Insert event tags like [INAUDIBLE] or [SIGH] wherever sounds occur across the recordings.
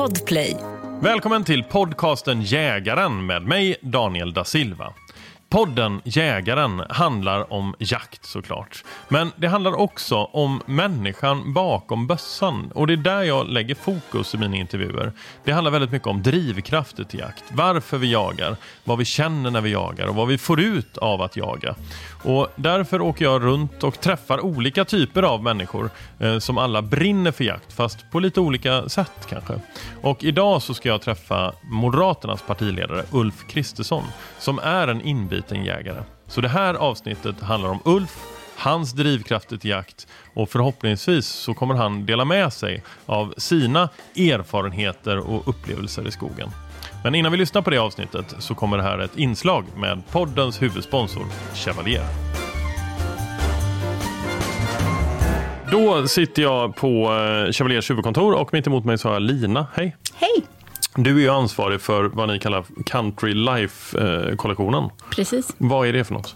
Podplay. Välkommen till podcasten Jägaren med mig Daniel da Silva. Podden Jägaren handlar om jakt såklart. Men det handlar också om människan bakom bössan. Och det är där jag lägger fokus i mina intervjuer. Det handlar väldigt mycket om drivkrafter till jakt. Varför vi jagar, vad vi känner när vi jagar och vad vi får ut av att jaga. Och därför åker jag runt och träffar olika typer av människor eh, som alla brinner för jakt, fast på lite olika sätt kanske. Och idag så ska jag träffa Moderaternas partiledare Ulf Kristersson, som är en inbiten jägare. Så det här avsnittet handlar om Ulf, hans drivkrafter till jakt och förhoppningsvis så kommer han dela med sig av sina erfarenheter och upplevelser i skogen. Men innan vi lyssnar på det avsnittet så kommer det här ett inslag med poddens huvudsponsor Chevalier. Då sitter jag på eh, Chevaliers huvudkontor och mitt emot mig så har jag Lina. Hej! Hej! Du är ju ansvarig för vad ni kallar Country Life-kollektionen. Precis. Vad är det för något?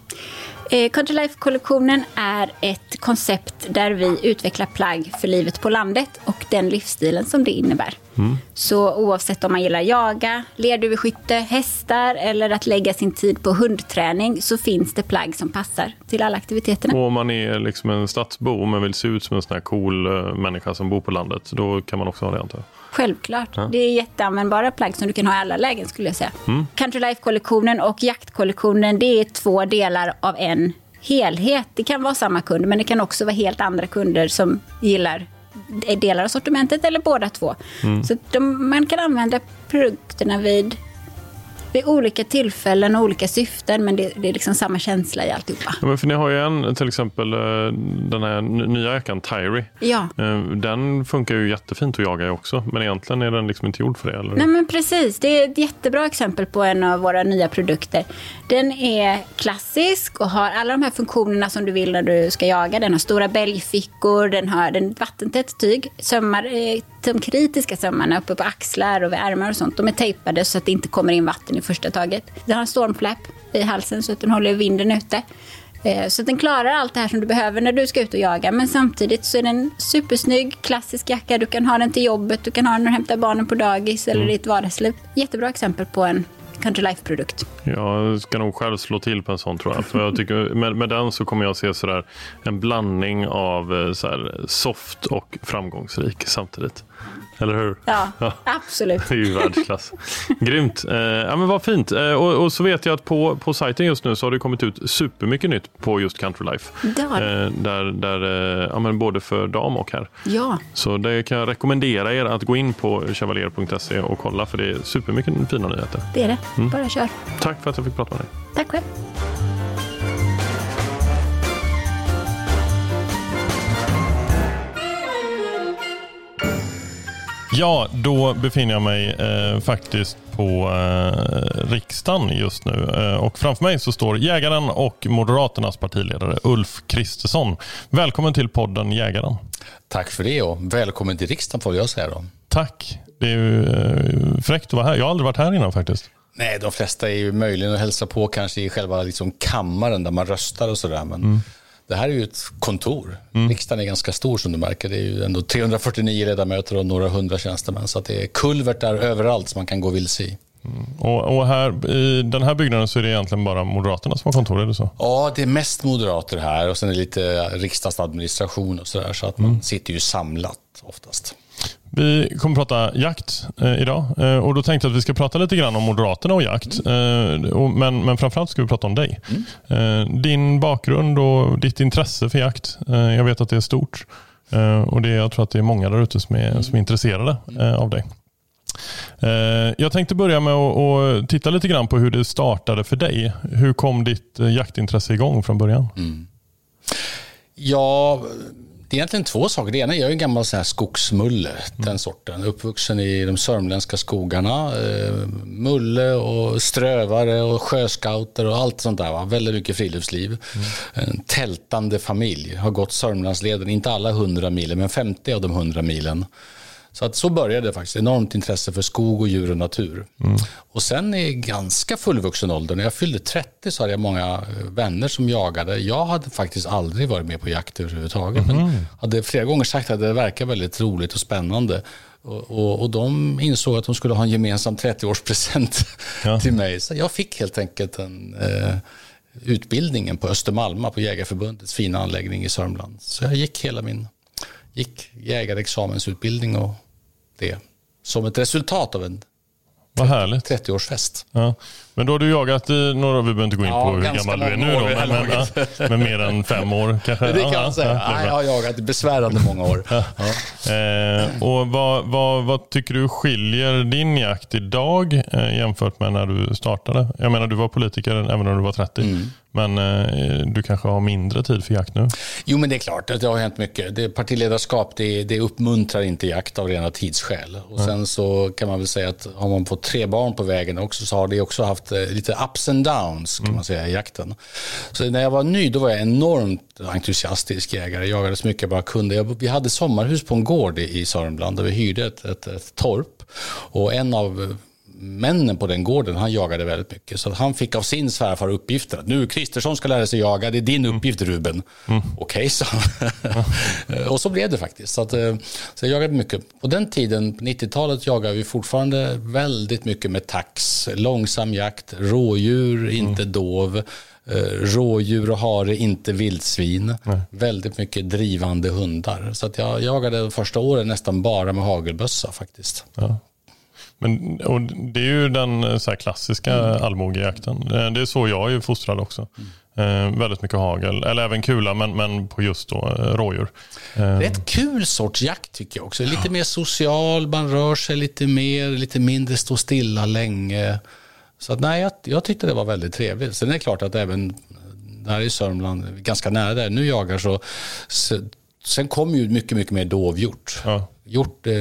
Eh, Country Life-kollektionen är ett koncept där vi utvecklar plagg för livet på landet och den livsstilen som det innebär. Mm. Så oavsett om man gillar jaga, lerduveskytte, hästar eller att lägga sin tid på hundträning så finns det plagg som passar till alla aktiviteterna. Och om man är liksom en stadsbo men vill se ut som en sån här cool eh, människa som bor på landet, då kan man också ha det antar jag? Självklart. Det är jätteanvändbara plagg som du kan ha i alla lägen skulle jag säga. Mm. Country Life-kollektionen och jaktkollektionen det är två delar av en helhet. Det kan vara samma kund men det kan också vara helt andra kunder som gillar delar av sortimentet eller båda två. Mm. Så de, man kan använda produkterna vid, vid olika tillfällen och olika syften men det, det är liksom samma känsla i alltihopa. Ja, men för ni har ju en, till exempel eh, den här nya jackan Tyrie. Ja. Eh, Den funkar ju jättefint att jaga i också, men egentligen är den liksom inte gjord för det. Eller? Nej men precis, det är ett jättebra exempel på en av våra nya produkter. Den är klassisk och har alla de här funktionerna som du vill när du ska jaga. Den har stora bälgfickor, den har den vattentätt tyg, sömmar, eh, de kritiska sömmarna uppe på axlar och vid ärmar och sånt. De är tejpade så att det inte kommer in vatten i första taget. Den har en stormflap i halsen så att den håller vinden ute. Eh, Så den klarar allt det här som du behöver när du ska ut och jaga. Men samtidigt så är den supersnygg, klassisk jacka. Du kan ha den till jobbet, du kan ha den när du hämtar barnen på dagis eller i ditt vardagsliv. Jättebra exempel på en Country Life-produkt. Jag ska nog själv slå till på en sån tror jag. För jag tycker, med, med den så kommer jag se sådär, en blandning av eh, så här, soft och framgångsrik samtidigt. Eller hur? Ja, [LAUGHS] Ja. absolut. Det är ju världsklass. Grymt. Eh, ja, men vad fint. Eh, och, och så vet jag att på, på sajten just nu så har det kommit ut supermycket nytt på just Country Life. Det. Eh, där, där, eh, ja, men både för dam och herr. Ja, Så det kan jag rekommendera er att gå in på chevalier.se och kolla för det är supermycket fina nyheter. det är det. Mm. Bara kör. Tack för att jag fick prata med dig. Tack själv. Ja, då befinner jag mig eh, faktiskt på eh, riksdagen just nu. Eh, och framför mig så står jägaren och Moderaternas partiledare Ulf Kristersson. Välkommen till podden Jägaren. Tack för det och välkommen till riksdagen får jag säga då. Tack. Det är ju eh, fräckt att vara här. Jag har aldrig varit här innan faktiskt. Nej, de flesta är ju möjligen att hälsa på kanske i själva liksom kammaren där man röstar och sådär. Men det här är ju ett kontor. Riksdagen är ganska stor som du märker. Det är ju ändå 349 ledamöter och några hundra tjänstemän. Så det är kulvertar överallt som man kan gå vilse i. Och, och här, i den här byggnaden så är det egentligen bara Moderaterna som har kontor, är det så? Ja, det är mest moderater här och sen är det lite riksdagsadministration och sådär. Så att man sitter ju samlat oftast. Vi kommer att prata jakt eh, idag eh, och då tänkte jag att vi ska prata lite grann om Moderaterna och jakt. Eh, och, men, men framförallt ska vi prata om dig. Eh, din bakgrund och ditt intresse för jakt. Eh, jag vet att det är stort eh, och det, jag tror att det är många där ute som är, som är intresserade eh, av dig. Jag tänkte börja med att titta lite grann på hur det startade för dig. Hur kom ditt jaktintresse igång från början? Ja, det är egentligen två saker. Det ena, jag är en gammal så här skogsmulle, den sorten. Uppvuxen i de sörmländska skogarna. Eh, mulle och strövare och sjöscouter och allt sånt där. Va? Väldigt mycket friluftsliv. En tältande familj. Har gått Sörmlandsleden, inte alla 100 milen, men 50 av de 100 milen. Så att så började det faktiskt. Enormt intresse för skog och djur och natur. Mm. Och sen i ganska fullvuxen ålder, när jag fyllde 30 så hade jag många eh, vänner som jagade. Jag hade faktiskt aldrig varit med på jakt överhuvudtaget. Mm. Men hade flera gånger sagt att det verkar väldigt roligt och spännande. Och, och, och, de insåg att de skulle ha en gemensam 30-årspresent ja. [LAUGHS] till mig. Så jag fick helt enkelt en eh, utbildningen på Östermalma på Jägarförbundets fina anläggning i Sörmland. Så jag gick hela min gick jägarexamensutbildning och det som ett resultat av en vad härligt. 30-årsfest. Ja. Men då har du jagat i några, vi behöver inte gå in ja, på hur gammal du är nu då, men, men, ja, men, mer än fem år kanske? [LAUGHS] Det kan man säga. Ja, jag har jagat i besvärande många år. [LAUGHS] Eh, och vad, vad, vad, tycker du skiljer din jakt idag eh, jämfört med när du startade? Jag menar, du var politiker även när du var 30. Mm. Men eh, du kanske har mindre tid för jakt nu? Jo, men det är klart att det har hänt mycket. Det, partiledarskap det, det uppmuntrar inte jakt av rena tidsskäl. Och mm. Sen så kan man väl säga att har man fått tre barn på vägen också så har det också haft eh, lite ups and downs kan mm. man säga i jakten. Så när jag var ny då var jag enormt entusiastisk jägare. Jag jagade så mycket jag bara kunde. Jag, vi hade sommarhus på en gård i, i Sörmland där vi hyrde ett, ett, ett torp. Och en av männen på den gården, han jagade väldigt mycket. Så han fick av sin svärfar uppgiften att nu Kristersson ska lära sig jaga, det är din mm. uppgift Ruben. Mm. Okej, okay, så. [LAUGHS] och så blev det faktiskt. Så, att, eh, så jag jagade mycket. På den tiden, på 90-talet, jagade vi fortfarande väldigt mycket med tax, långsam jakt, rådjur, mm. inte dov. Eh, rådjur och hare, inte vildsvin. Nej. Väldigt mycket drivande hundar. Så att jag jagade de första åren nästan bara med hagelbössa faktiskt. Ja. Men, och det är ju den eh, så klassiska mm. allmogejakten. Eh, det är så jag är fostrad också. Mm. Eh, väldigt mycket hagel, eller även kula, men, men på just då, eh, rådjur. Eh. Rätt kul sorts jakt tycker jag också. Lite ja. mer social, man rör sig lite mer, lite mindre stå stilla länge. Så att, nej, jag, jag tyckte det var väldigt trevligt. Sen är det klart att även där i Sörmland, ganska nära där nu jagar så, så sen kom ju mycket, mycket mer dovhjort. Ja hjort, eh,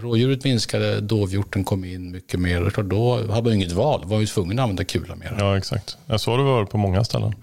rådjuret minskade, dovhjorten kom in mycket mer. Då hade man inget val, var ju tvungen att använda kula mer. Ja, exakt. Jag såg det var på många ställen.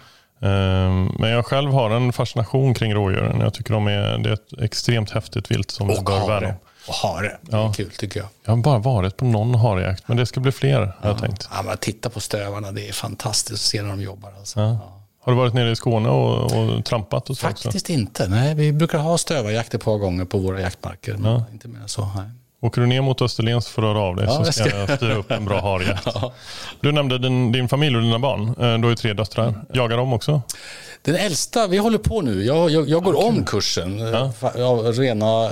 Ehm, men jag själv har en fascination kring rådjuren. Jag tycker de är, det är ett extremt häftigt vilt som och vi bör värna Och hare, det är ja. kul tycker jag. Jag har bara varit på någon harejakt, men det ska bli fler ja. har jag tänkt. Ja, men titta på stövarna, det är fantastiskt att se när de jobbar. Alltså. Ja. Har du varit nere i Skåne och, och trampat? Och så Faktiskt också? inte. Nej, vi brukar ha stövarjakt ett par gånger på våra jaktmarker. Men ja. inte mer så. Nej. Åker du ner mot Österlen så får du höra av dig ja, så ska jag styra upp en bra harjakt. [LAUGHS] Ja. Du nämnde din, din familj och dina barn. Eh, du har ju tre döttrar. Jagar de också? Den äldsta, vi håller på nu. Jag, jag, jag går okay. om kursen. Ja. rena,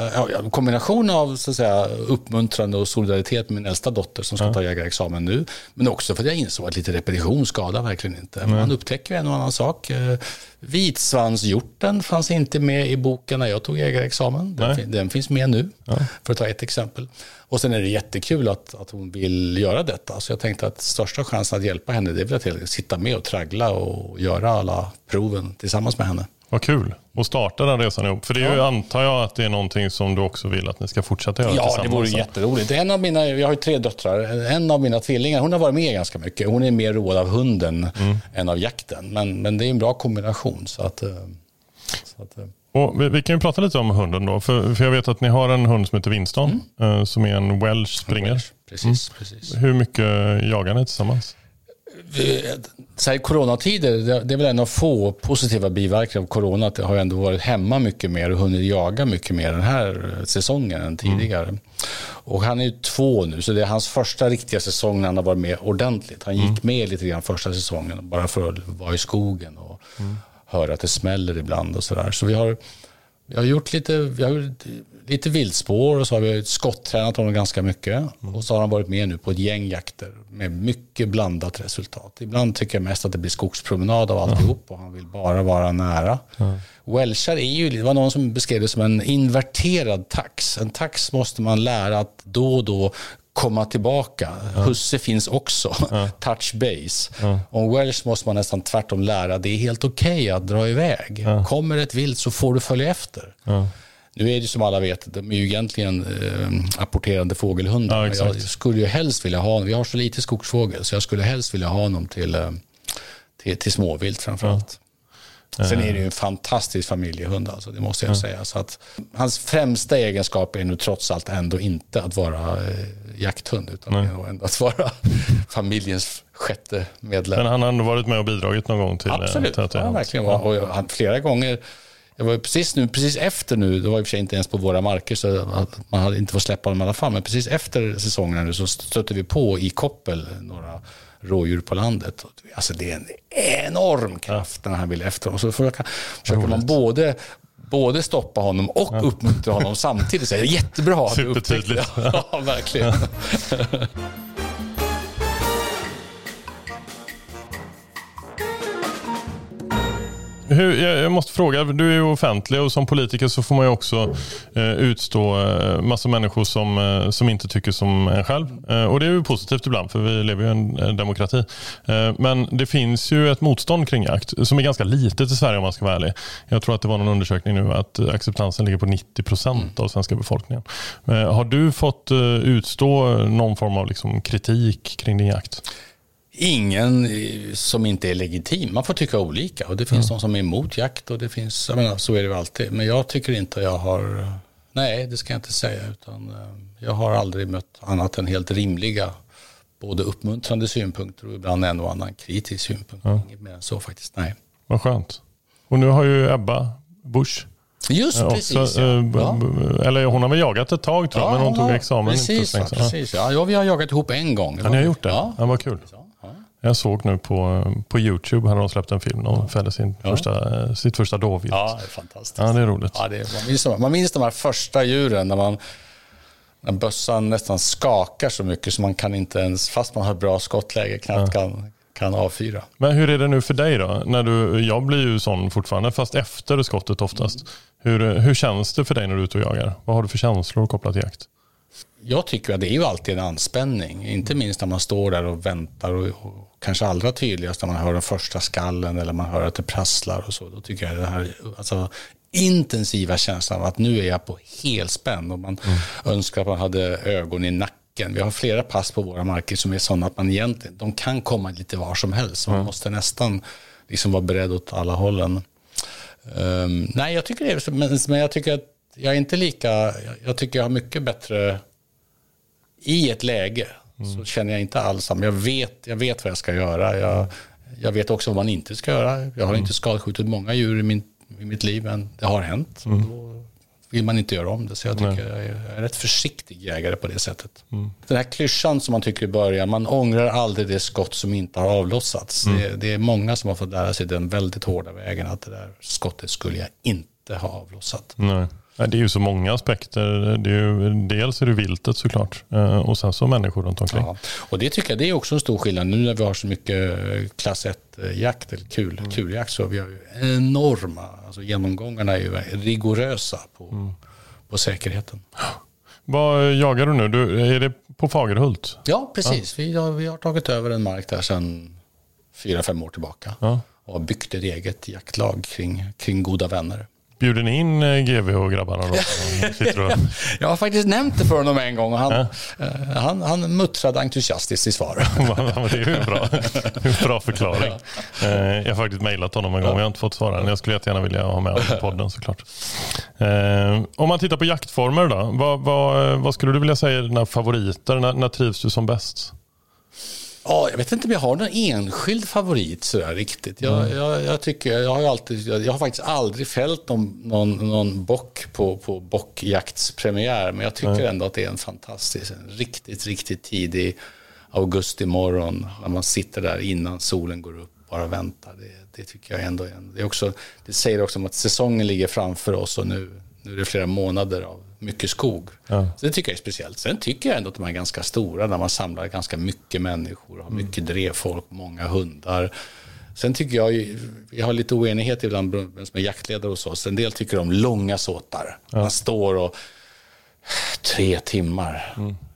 kombination av så att säga, uppmuntrande och solidaritet med min äldsta dotter som ska ja. ta jägarexamen nu. Men också för att jag insåg att lite repetition skadar verkligen inte. Man upptäcker en och annan sak. Vitsvanshjorten fanns inte med i boken när jag tog jägarexamen. Den, den finns med nu, för att ta ett exempel. Och sen är det jättekul att, att hon vill göra detta. Så jag tänkte att största chansen att hjälpa henne det är väl att sitta med och traggla och göra alla proven tillsammans med henne. Vad kul att starta den resan ihop. För det är ju, antar jag att det är någonting som du också vill att ni ska fortsätta göra ja, tillsammans. Ja, det vore jätteroligt. En av mina, jag har ju tre döttrar. En av mina tvillingar, hon har varit med ganska mycket. Hon är mer road av hunden mm. än av jakten. Men, men det är en bra kombination. Så att, eh, så att eh, och vi, vi, kan ju prata lite om hunden då. För, för jag vet att ni har en hund som heter Winston. Mm. Eh, som är en Welsh springer. Welsh. Precis, mm. precis. Hur mycket jagar ni tillsammans? Så här, coronatider, det är väl en av få positiva biverkningar av corona. Att det har ändå varit hemma mycket mer och hunnit jaga mycket mer den här säsongen än tidigare. Mm. Och han är ju två nu, så det är hans första riktiga säsong när han har varit med ordentligt. Han gick mm. med lite grann första säsongen, bara för att vara i skogen och mm. höra att det smäller ibland och sådär. Så vi har, vi har gjort lite, vi har lite viltspår och så har vi skotttränat honom ganska mycket. Mm. Och så har han varit med nu på ett gäng jakter med mycket blandat resultat. Ibland tycker jag mest att det blir skogspromenad av alltihop och han vill bara vara nära. Mm. Welshar är ju, det var någon som beskrev det som en inverterad tax. En tax måste man lära att då och då komma tillbaka. Ja. Husse finns också. Ja. [LAUGHS] Touch base. Ja. Om Welsh måste man nästan tvärtom lära. Det är helt okej okay att dra iväg. Ja. Kommer ett vilt så får du följa efter. Nu är det som alla vet, de är ju egentligen eh, apporterande fågelhundar. Ja, jag skulle ju helst vilja ha vi har så lite skogsfågel, så jag skulle helst vilja ha honom till, eh, till, till småvilt framförallt. Sen är det ju en fantastisk familjehund, alltså, det måste jag säga. Så att, hans främsta egenskap är nu trots allt ändå inte att vara eh, jakthund, utan det är nog ändå att vara [LAUGHS] familjens sjätte medlem. Men han har ändå varit med och bidragit någon gång till eh, Absolut, till att det ja, har hänt. verkligen. Och han, flera gånger, jag var precis nu, precis efter nu, det var i och för sig inte ens på våra marker så att man hade inte fått släppa dem i alla fall, men precis efter säsongerna nu så stötte vi på i koppel några rådjur på landet. Alltså det är en enorm kraft när han vill efter dem. Så försöker, försöker man både både stoppa honom och uppmuntra honom samtidigt. Så är det jättebra. Supertydligt. [LAUGHS] Ja, verkligen. [LAUGHS] Hur, jag måste fråga, du är ju offentlig och som politiker så får man ju också eh, utstå eh, massa människor som, eh, som inte tycker som en själv. Eh, och det är ju positivt ibland för vi lever ju i en demokrati. Eh, men det finns ju ett motstånd kring jakt som är ganska litet i Sverige om man ska vara ärlig. Jag tror att det var någon undersökning nu att acceptansen ligger på 90 procent av svenska befolkningen. Eh, har du fått utstå någon form av liksom, kritik kring din jakt? Ingen eh, som inte är legitim. Man får tycka olika. Och det finns de som är emot jakt och det finns, jag menar, så är det ju alltid. Men jag tycker inte jag har, nej det ska jag inte säga. Utan eh, jag har aldrig mött annat än helt rimliga, både uppmuntrande synpunkter och ibland en och annan kritisk synpunkt. Inget mer än så faktiskt, nej. Vad skönt. Och nu har ju Ebba Busch Just eh, precis, också, ja. eller hon har väl jagat ett tag tror jag, men hon tog examen inte Precis. Ja. precis. Ja, vi har jagat ihop en gång. Ja, ni har gjort det? Ja. Ja, vad kul. Ja. Jag såg nu på, på Youtube, hade de släppt en film. De fällde sin första, eh, sitt första dåvilt. Ja. Ja, det är fantastiskt. det är roligt. Ja, det är, man, minns man minns de här första djuren när, man, när bössan nästan skakar så mycket så man kan inte ens, fast man har bra skottläge, knappt kan, kan avfyra. Men hur är det nu för dig då? När du, jag blir ju sån fortfarande, fast efter skottet oftast. Hur, hur känns det för dig när du är ute och jagar? Vad har du för känslor kopplat till jakt? Jag tycker att det är ju alltid en anspänning, inte minst när man står där och väntar och, och kanske allra tydligast när man hör den första skallen eller man hör att det prasslar och så. Då tycker jag det här alltså, intensiva känslan av att nu är jag på helspänn och man önskar att man hade ögon i nacken. Vi har flera pass på våra marker som är sådana att man egentligen, de kan komma lite var som helst. Man måste nästan liksom vara beredd åt alla hållen. Ehm, nej, jag tycker det är, men, men jag tycker att jag är inte lika, jag, jag tycker jag har mycket bättre i ett läge så känner jag inte alls samma. Jag vet, jag vet vad jag ska göra. Jag, jag vet också vad man inte ska göra. Jag har inte skadskjutit många djur i, min, i mitt liv, men det har hänt. Och Då vill man inte göra om det. Så jag tycker jag är, jag är rätt försiktig jägare på det sättet. Den här klyschan som man tycker i början, man ångrar aldrig det skott som inte har avlossats. Det, det är många som har fått lära sig den väldigt hårda vägen att det där skottet skulle jag inte ha avlossat. Nej. Det är ju så många aspekter. Det är ju, dels är det viltet såklart eh, och sen så människor runt omkring. Ja, och det tycker jag det är också en stor skillnad nu när vi har så mycket eh, klass 1-jakt eller kul, kuljakt så vi har ju enorma, alltså genomgångarna är ju rigorösa på, på säkerheten. Vad jagar du nu? Du, är det på Fagerhult? Ja, precis. Vi, har, vi har tagit över en mark där sedan fyra, fem år tillbaka Ja. och byggt ett eget jaktlag kring, kring goda vänner. Bjuder ni in eh, GV och grabbarna då? Och, [LAUGHS] Jag har faktiskt nämnt det för honom en gång och han, eh, han, han muttrade entusiastiskt i svar. [LAUGHS] Ja, det är ju en bra, bra förklaring. Eh, Jag har faktiskt mejlat honom en gång, jag har inte fått svara än. Jag skulle jättegärna vilja ha med honom i podden såklart. Om man tittar på jaktformer då, vad, vad, vad skulle du vilja säga är dina favoriter? När, när trivs du som bäst? Ja, jag vet inte om jag har någon enskild favorit sådär riktigt. Jag, jag, jag, tycker, jag, har alltid, jag, har faktiskt aldrig fällt någon, någon, någon bock på, på bockjaktspremiär. Men jag tycker ändå att det är en fantastisk, en riktigt, riktigt tidig augustimorgon. När man sitter där innan solen går upp och bara väntar. Det, det tycker jag ändå är en, det, är också, det säger också om att säsongen ligger framför oss och nu, nu är det flera månader av mycket skog. Så det tycker jag är speciellt. Sen tycker jag ändå att de är ganska stora när man samlar ganska mycket människor, har mycket drevfolk, många hundar. Sen tycker jag, vi har lite oenighet ibland som är jaktledare hos oss. En del tycker om långa såtar. Man står och tre timmar.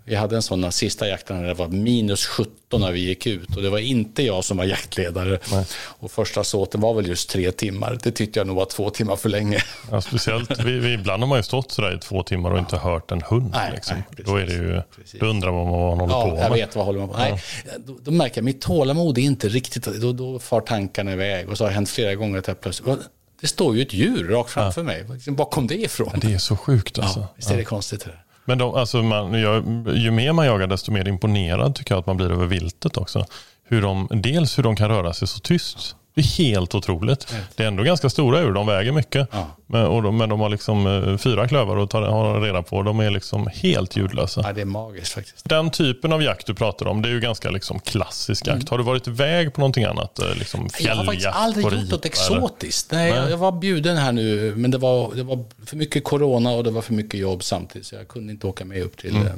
Vi hade en sån sista jakten när det var minus 17 när vi gick ut och det var inte jag som var jaktledare. Nej. Och första såten var väl just tre timmar. Det tyckte jag nog var två timmar för länge. Ja, speciellt, vi, vi, ibland har man ju stått sådär i två timmar och inte hört en hund. Nej, liksom. nej, då, är det ju, då undrar man vad man håller ja, på med. Jag vet vad håller man på med. Nej, då, då, märker jag att mitt tålamod är inte riktigt, då, då far tankarna iväg. Och så har det hänt flera gånger att jag plötsligt det står ju ett djur rakt framför ja. mig. Var kom det ifrån? Det är så sjukt alltså. Ja, visst är det konstigt. Det. Men de, alltså man, jag, ju mer man jagar desto mer imponerad tycker jag att man blir över viltet också. Hur de, dels hur de kan röra sig så tyst. Det är helt otroligt. Det är ändå ganska stora djur, de väger mycket. Ja. Men, och de, men de har liksom eh, fyra klövar att ta ha reda på. De är liksom helt ljudlösa. Ja, det är magiskt faktiskt. Den typen av jakt du pratar om, det är ju ganska liksom klassisk jakt. Mm. Har du varit iväg på någonting annat? Eh, liksom jag har faktiskt aldrig gjort något exotiskt. Nej, Nej. Jag var bjuden här nu, men det var, det var för mycket corona och det var för mycket jobb samtidigt. Så jag kunde inte åka med upp till, mm. Eh,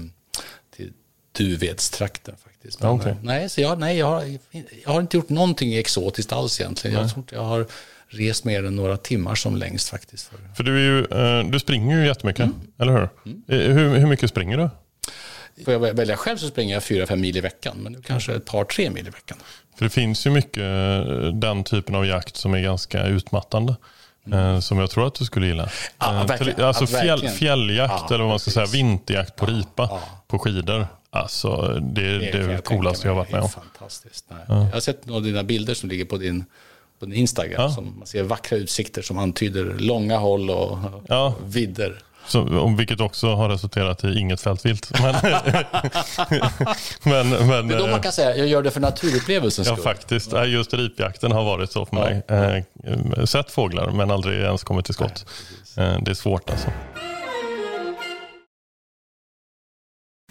till Duvedstrakten faktiskt. Men, okay. nej, så jag, nej jag, har, jag har inte gjort någonting exotiskt alls egentligen. Jag tror inte jag har rest mer än några timmar som längst faktiskt. För, för du, är ju, eh, du springer ju jättemycket, mm. eller hur? Mm. Eh, hur? Hur mycket springer du? Får jag välja själv så springer jag fyra fem mil i veckan, men nu kanske ett par, tre mil i veckan. För det finns ju mycket eh, den typen av jakt som är ganska utmattande. Mm. Som jag tror att du skulle gilla. Ja, alltså fjäll, fjälljakt ja, eller vad man ska precis. säga, vinterjakt på ripa ja, på skidor. Alltså det, det, är det coolaste jag har varit med om. Fantastiskt. Nej. Jag har sett några av dina bilder som ligger på din på din Instagram. Ja. Som man ser vackra utsikter som antyder långa håll och ja. vidder. Så, vilket också har resulterat i inget fältvilt. [LAUGHS] Men, men, men, det är då man kan säga jag gör det för naturupplevelsens skull. Ja, faktiskt. Just ripjakten har varit så för mig. Ja. Eh, sett fåglar men aldrig ens kommit till skott. Nej, eh, det är svårt alltså.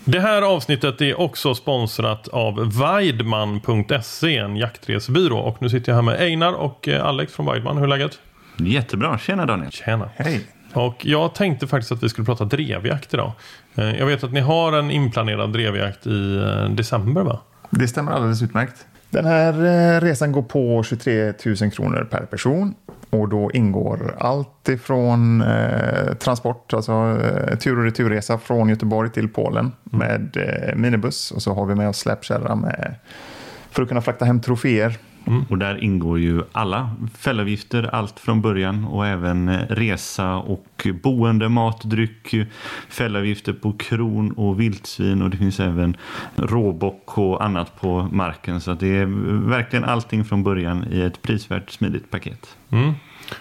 Det här avsnittet är också sponsrat av Weidman.se, en jaktresebyrå. Och nu sitter jag här med Einar och eh, Alex från Weidman. Hur är läget? Jättebra. Tjena Daniel. Tjena. Hej. Och jag tänkte faktiskt att vi skulle prata drevjakt idag. Eh, jag vet att ni har en inplanerad drevjakt i eh, december va? Det stämmer alldeles utmärkt. Den här resan går på 23 000 kronor per person och då ingår allt ifrån eh, transport, alltså eh, tur och returresa från Göteborg till Polen mm. med eh, minibuss och så har vi med oss släpkärra med, för att kunna frakta hem troféer. Mm. Och där ingår ju alla fällavgifter, allt från början och även eh, resa och boende, mat, dryck, fällavgifter på kron och vildsvin och det finns även råbock och annat på marken. Så det är verkligen allting från början i ett prisvärt smidigt paket. Mm.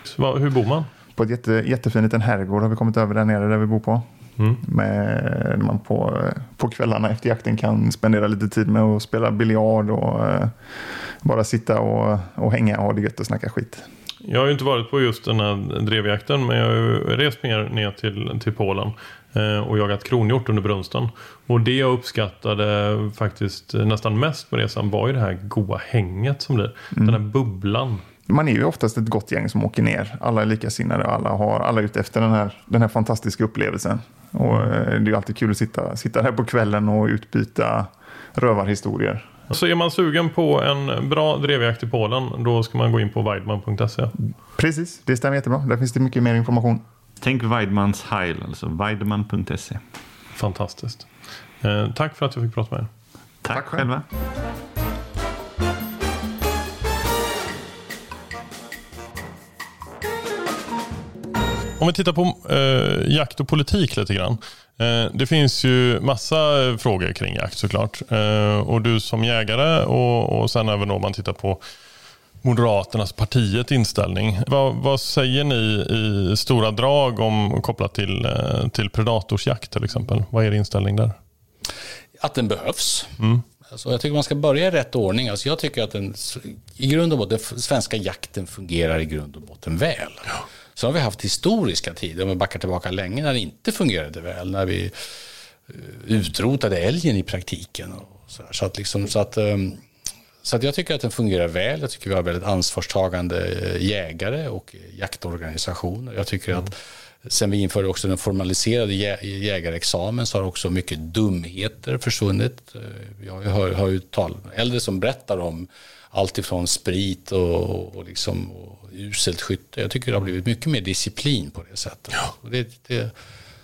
Så, hur bor man? På ett jätte, jättefin liten herrgård har vi kommit över där nere där vi bor på. Mm. Med, man på, på kvällarna efter jakten kan spendera lite tid med att spela biljard och uh, bara sitta och, och hänga och ha det gött och snacka skit. Jag har ju inte varit på just den här drevjakten men jag har ju rest mer ner till, till Polen eh, och jagat kronhjort under brunsten. Och det jag uppskattade faktiskt nästan mest med resan var ju det här goa hänget som blir. Mm. Den här bubblan man är ju oftast ett gott gäng som åker ner. Alla är likasinnade och alla, har, alla är ute efter den här, den här fantastiska upplevelsen. Och eh, det är alltid kul att sitta, sitta här på kvällen och utbyta rövarhistorier. Så är man sugen på en bra drevjakt i Polen då ska man gå in på weidman.se. Precis, det stämmer jättebra. Där finns det mycket mer information. Tänk Weidmans Heil, alltså weidman.se. Fantastiskt. Eh, tack för att jag fick prata med er. Tack, tack själva. Om vi tittar på eh, jakt och politik lite grann. Eh, det finns ju massa frågor kring jakt såklart. Eh, och du som jägare och, och sen även om man tittar på Moderaternas partiet inställning. Vad, vad, säger ni i stora drag om kopplat till, eh, till predatorsjakt till exempel? Vad är er inställning där? Att den behövs. Mm. Alltså jag tycker man ska börja i rätt ordning. Alltså jag tycker att den, i grund och botten, den svenska jakten fungerar i grund och botten väl. Ja. Så har vi haft historiska tider, om vi backar tillbaka länge, när det inte fungerade väl. När vi eh, utrotade älgen i praktiken. Och så, så, att liksom, så, att, ehm, så att jag tycker att den fungerar väl. Jag tycker vi har väldigt ansvarstagande eh, jägare och jaktorganisationer. Jag tycker mm. att Sen vi införde också den formaliserade jägarexamen så har också mycket dumheter försvunnit. Eh, jag har, har ju tal, äldre som berättar om allt ifrån sprit och, och, liksom, och uselt skytte. Jag tycker det har blivit mycket mer disciplin på det sättet. Ja. Det, det,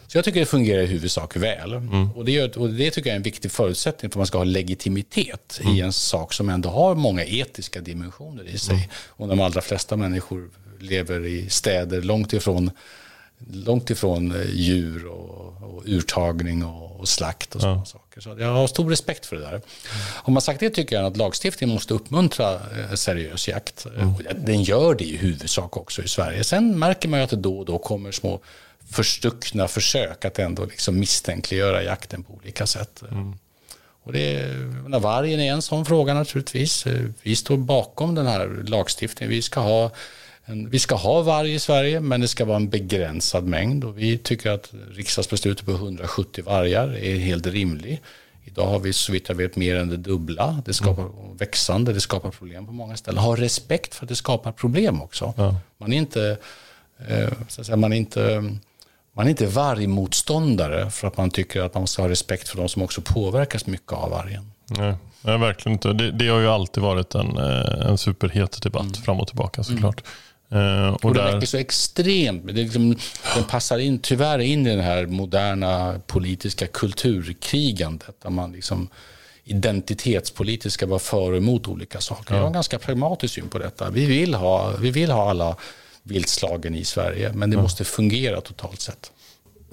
Så jag tycker det fungerar i huvudsak väl. Mm. Och, det gör, och det tycker jag är en viktig förutsättning för att man ska ha legitimitet mm. i en sak som ändå har många etiska dimensioner i sig. Mm. Och de allra flesta människor lever i städer långt ifrån, långt ifrån eh, djur och, och urtagning och, och slakt och sådana ja. saker. Så jag har stor respekt för det där. Om man sagt det tycker jag att lagstiftningen måste uppmuntra eh, seriös jakt. Mm. Den gör det i huvudsak också i Sverige. Sen märker man ju att det då och då kommer små förstuckna försök att ändå liksom misstänkliggöra jakten på olika sätt. Mm. Och det, menar, vargen är en sån fråga naturligtvis. Vi står bakom den här lagstiftningen. Vi ska ha en, vi ska ha varg i Sverige, men det ska vara en begränsad mängd. Och vi tycker att riksdagsbeslutet på 170 vargar är helt rimlig. Idag har vi så vitt jag vet mer än det dubbla. Det skapar mm. växande, det skapar problem på många ställen. Ha respekt för att det skapar problem också. Ja. Man är inte, eh, så att säga, man är inte man är inte vargmotståndare för att man tycker att man måste ha respekt för de som också påverkas mycket av vargen. Nej, nej verkligen inte. Det, det, har ju alltid varit en, eh, en superhet debatt mm. fram och tillbaka såklart. Mm. Uh, och, och det där... väcker så extremt. Det liksom, den passar in, tyvärr in i det här moderna politiska kulturkrigandet. Där man liksom identitetspolitiskt ska vara för och emot olika saker. Ja. Jag har en ganska pragmatisk syn på detta. Vi vill ha, vi vill ha alla viltslagen i Sverige. Men det måste fungera totalt sett.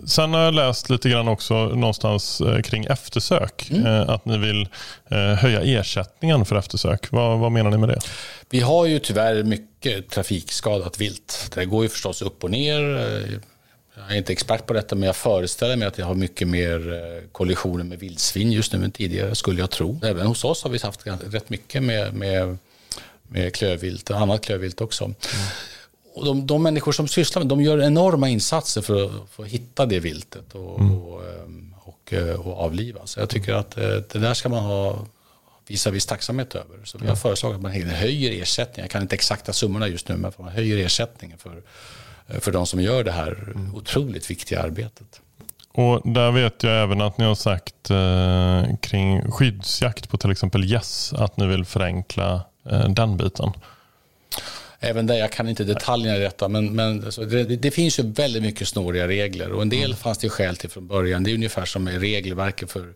Sen har jag läst lite grann också någonstans eh, kring eftersök. Mm. Eh, att ni vill eh, höja ersättningen för eftersök. Vad, vad, menar ni med det? Vi har ju tyvärr mycket trafikskadat vilt. Det går ju förstås upp och ner. Jag är inte expert på detta men jag föreställer mig att det har mycket mer kollisioner med vildsvin just nu än tidigare skulle jag tro. Även hos oss har vi haft rätt mycket med, med, med klövvilt och annat klövvilt också. Mm och de, de människor som sysslar med de gör enorma insatser för att, för att hitta det viltet och, mm. och, ehm, och, eh, och, avliva. Så jag tycker att eh, det där ska man ha visa viss tacksamhet över. Så vi har föreslagit att man höjer ersättningen. Jag kan inte exakta summorna just nu, men man höjer ersättningen för, eh, för de som gör det här mm. otroligt viktiga arbetet. Och där vet jag även att ni har sagt eh, kring skyddsjakt på till exempel gäss, yes, att ni vill förenkla eh, den biten även där, jag kan inte detaljerna i detta, men, men alltså, det, det, finns ju väldigt mycket snåriga regler och en del mm. fanns det skäl till från början. Det är ungefär som med regelverket för,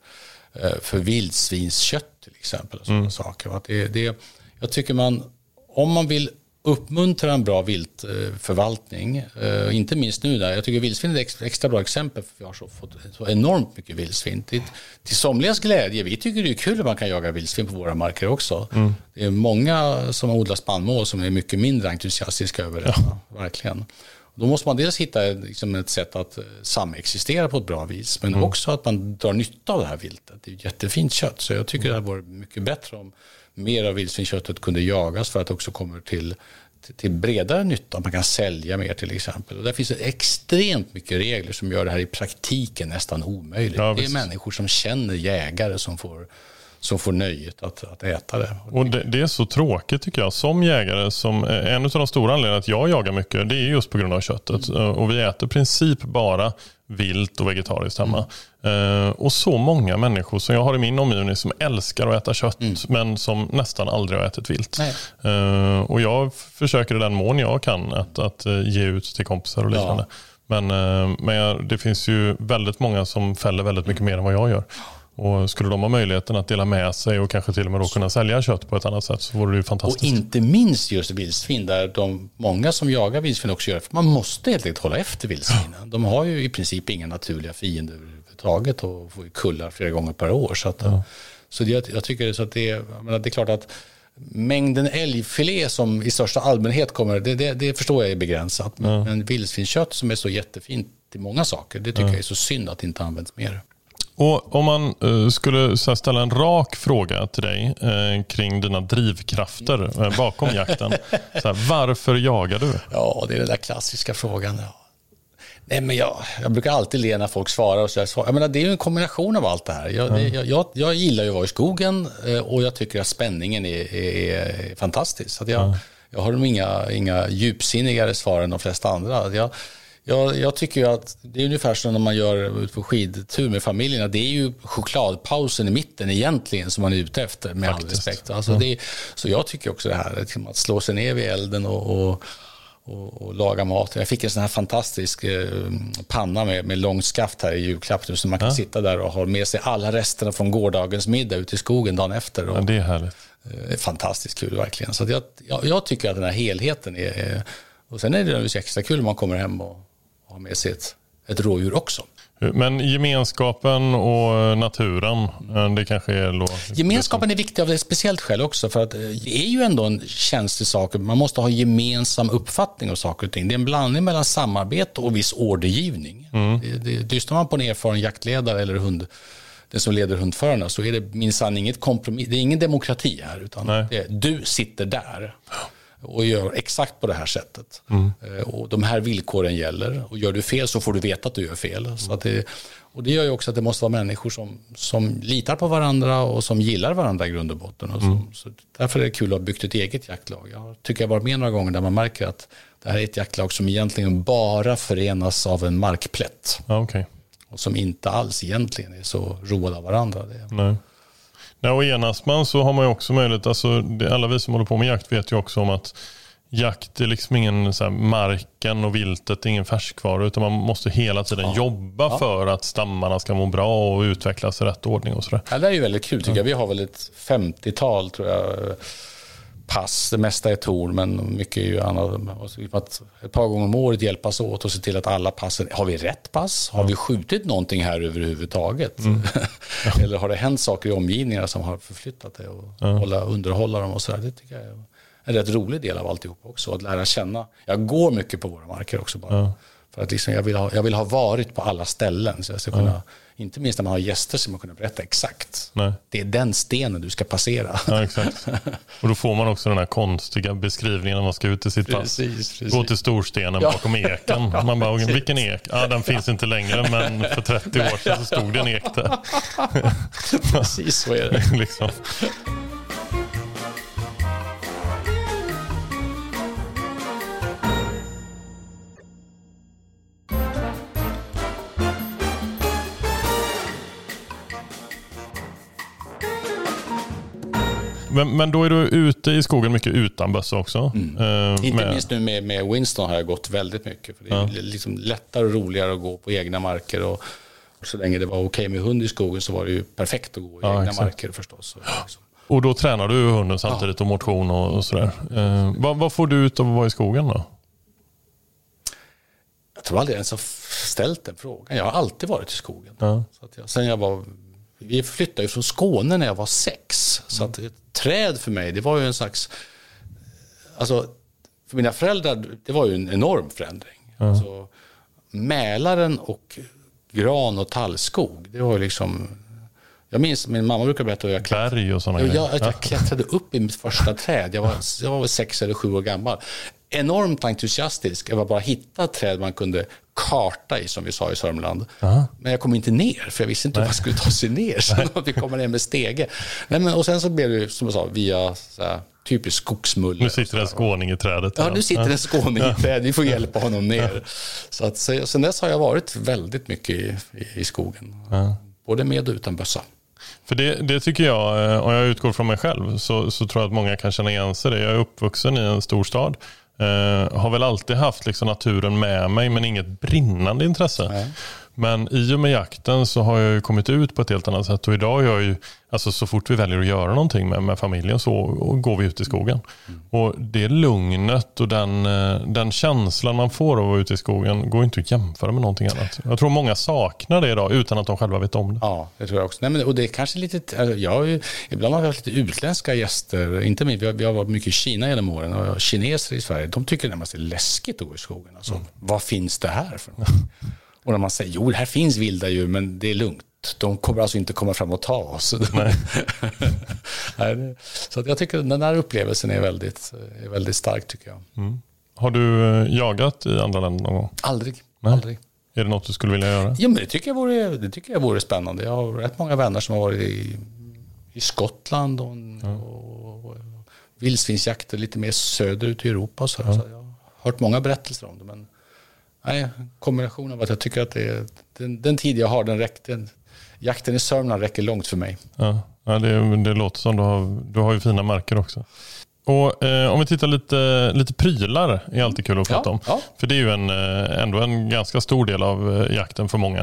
eh, för vildsvinskött till exempel. Och mm. saker. Att det, det, jag tycker man, om man vill uppmuntra en bra viltförvaltning. Uh, inte minst nu där, jag tycker vildsvin är ett extra bra exempel för vi har så, fått så enormt mycket vildsvin. Till, till somligas glädje, vi tycker det är kul att man kan jaga vildsvin på våra marker också. Mm. Det är många som odlar spannmål som är mycket mindre entusiastiska över det. Ja. Verkligen. Då måste man dels hitta liksom, ett sätt att eh, samexistera på ett bra vis, men mm. också att man drar nytta av det här viltet. Det är jättefint kött, så jag tycker det hade varit mycket bättre om mer av vildsvinsköttet kunde jagas för att det också kommer till, till, bredare nytta. Man kan sälja mer till exempel. Och där finns det extremt mycket regler som gör det här i praktiken nästan omöjligt. Ja, det är människor som känner jägare som får som får nöjet att, att äta det. Och det, det, är så tråkigt tycker jag som jägare. Som, en av de stora anledningarna att jag jagar mycket det är just på grund av köttet. Mm. Och vi äter i princip bara vilt och vegetariskt hemma. Mm. Uh, och så många människor som jag har i min omgivning som älskar att äta kött mm. men som nästan aldrig har ätit vilt. Uh, och jag försöker i den mån jag kan att, att uh, ge ut till kompisar och liknande. Ja. Men, men jag, det finns ju väldigt många som fäller väldigt mycket mer än vad jag gör. Och Skulle de ha möjligheten att dela med sig och kanske till och med då kunna sälja kött på ett annat sätt så vore det ju fantastiskt. Och inte minst just vildsvin där de, många som jagar vildsvin också gör För man måste helt enkelt hålla efter vildsvinen. De har ju i princip inga naturliga fiender överhuvudtaget och får kullar flera gånger per år. Så, att, ja. så jag, jag tycker så att det, menar, det är klart att mängden älgfilé som i största allmänhet kommer, det, det, det förstår jag är begränsat. Ja. Men vildsvinskött som är så jättefint till många saker, det tycker ja. jag är så synd att det inte används mer. Och Om man uh, skulle ställa en rak fråga till dig uh, kring dina drivkrafter uh, bakom jakten. Så här, varför jagar du? Ja, det är den där klassiska frågan. Nej, men jag, jag brukar alltid le när folk svarar. Och så jag, svarar. jag menar, det är ju en kombination av allt det här. Jag, mm. jag, jag, jag gillar ju att vara i skogen och jag tycker att spänningen är, är, är fantastisk. Så jag, mm. jag har inga, inga djupsinnigare svar än de flesta andra. Jag, jag, jag tycker ju att det är ungefär som när man gör ut på skidtur med familjerna. Det är ju chokladpausen i mitten egentligen som man är ute efter med all respekt. Alltså mm. det, så jag tycker också det här liksom att slå sig ner vid elden och, och och, och laga mat. Jag fick en sån här fantastisk eh, panna med, med långt skaft här i julklapp nu, så man kan Ja. sitta där och ha med sig alla resterna från gårdagens middag ute i skogen dagen efter. Och, Ja, det är härligt. Eh, Fantastiskt kul verkligen. Så jag, jag, jag tycker att den här helheten är... är och sen är det naturligtvis extra kul om man kommer hem och har med sig ett, ett rådjur också. Men gemenskapen och naturen, eh, det kanske är då... Gemenskapen är viktig av ett speciellt skäl också. För att eh, det är ju ändå en känslig sak. Man måste ha gemensam uppfattning om saker och ting. Det är en blandning mellan samarbete och viss ordergivning. Det, det, lyssnar man på en erfaren jaktledare eller hund, den som leder hundförarna så är det minsann inget kompromiss. Det är ingen demokrati här. Utan det du sitter där och gör exakt på det här sättet. Mm. Eh, Och de här villkoren gäller. Och gör du fel så får du veta att du gör fel. Så att det, och det gör ju också att det måste vara människor som, som litar på varandra och som gillar varandra i grund och botten. Och som, så därför är det kul att ha byggt ett eget jaktlag. Jag tycker jag varit med några gånger där man märker att det här är ett jaktlag som egentligen bara förenas av en markplätt. Okej. Och som inte alls egentligen är så roade av varandra. Det, Nej. Nej, och enas man så har man ju också möjlighet, alltså, det, alla vi som håller på med jakt vet ju också om att jakt är liksom ingen så här, marken och viltet, är ingen färskvara utan man måste hela tiden jobba för att stammarna ska må bra och utvecklas i rätt ordning och sådär. Ja, det är ju väldigt kul tycker jag. Vi har väl ett 50-tal tror jag pass. Det mesta är torn men mycket är ju annat. Att ett par gånger om året hjälpas åt och se till att alla passen, har vi rätt pass? Har vi skjutit någonting här överhuvudtaget? [LAUGHS] Eller har det hänt saker i omgivningarna som har förflyttat det och hålla, underhålla dem och sådär. Det tycker jag är en rätt rolig del av alltihop också. Att lära känna. Jag går mycket på våra marker också bara. För att liksom jag, vill ha, jag vill ha varit på alla ställen. Så jag ska kunna, Inte minst när man har gäster så man kunna berätta exakt. Nej. Det är den stenen du ska passera. Ja, exakt. Och då får man också den här konstiga beskrivningen när man ska ut i sitt pass. Precis, precis. Gå till storstenen Ja. bakom eken. [LAUGHS] Man bara, vilken ek? Ja, den finns inte längre, men för 30 år sedan så stod det en ek där. [LAUGHS] Precis så är det. [LAUGHS] liksom. Men, men då är du ute i skogen mycket utan bössa också? Eh, Mm. Inte med- minst nu med, med Winston har jag gått väldigt mycket. För det är liksom lättare och roligare att gå på egna marker. Och, och så länge det var okej med hund i skogen så var det ju perfekt att gå i Ja, egna exakt. marker förstås. Så, liksom. Och då tränar du hunden samtidigt och motion och, och sådär. Eh, vad, vad får du ut av att vara i skogen då? Jag tror aldrig ens har ställt den frågan. Jag har alltid varit i skogen. Ja. Så att jag, sen jag var, vi flyttade ju från Skåne när jag var sex. Så att träd för mig, det var ju en slags... Alltså, för mina föräldrar, det var ju en enorm förändring. Alltså, Mälaren och gran och tallskog, det var ju liksom... Jag minns, min mamma brukar berätta hur jag klättrade och sådana jag, jag, jag klättrade [LAUGHS] upp i mitt första träd. Jag var, jag var sex eller sju år gammal. Enormt entusiastisk. Jag var bara hitta träd man kunde karta i, som vi sa i Sörmland. Men jag kom inte ner, för jag visste inte hur man skulle ta sig ner. Så [LAUGHS] vi kommer ner med stege. Nej, men, och sen så blev det, som jag sa, via så här, typiskt skogsmulle. Nu sitter en skåning i trädet. Ja, nu sitter en skåning i träd. Vi får hjälpa honom ner. Så att, så- sen dess har jag varit väldigt mycket i, i, i skogen. Både med och utan bössa. För det, det tycker jag, eh, om jag utgår från mig själv, så, så tror jag att många kan känna igen sig det. Jag är uppvuxen i en storstad. Eh, har väl alltid haft liksom naturen med mig, men inget brinnande intresse. Men i och med jakten så har jag ju kommit ut på ett helt annat sätt. Och idag är jag ju, alltså så fort vi väljer att göra någonting med, med familjen så går vi ut i skogen. Och det lugnet och den, eh, den känslan man får av att vara ute i skogen går inte att jämföra med någonting annat. Jag tror många saknar det idag utan att de själva vet om det. Ja, det tror jag också. Nej, men, och det är kanske lite, alltså, jag har ju, ibland har vi haft lite utländska gäster, inte minst, vi har, vi har varit mycket i Kina genom åren och kineser i Sverige, de tycker närmast det är läskigt att gå i skogen. Alltså, Vad finns det här för något? [LAUGHS] Och när man säger, jo, här finns vilda djur, men det är lugnt. De kommer alltså inte komma fram och ta oss. [LAUGHS] [LAUGHS] Så jag tycker den där upplevelsen är väldigt, är väldigt stark tycker jag. Har du eh, jagat i andra länder någon gång? Aldrig. Nej. Aldrig. Är det något du skulle vilja göra? Ja, men det tycker, jag vore, det tycker jag vore spännande. Jag har rätt många vänner som har varit i, i Skottland och, och, och vildsvinsjakter lite mer söderut i Europa. Så, så jag har hört många berättelser om det. Men nej, kombinationen av att jag tycker att det är, den, den tid jag har, den räcker, jakten i Sörmland räcker långt för mig. Ja, ja det, det låter som du har, du har ju fina marker också. Och eh, Om vi tittar lite, lite prylar är alltid kul att prata Ja, om. ja. För det är ju en, eh, ändå en ganska stor del av eh, jakten för många.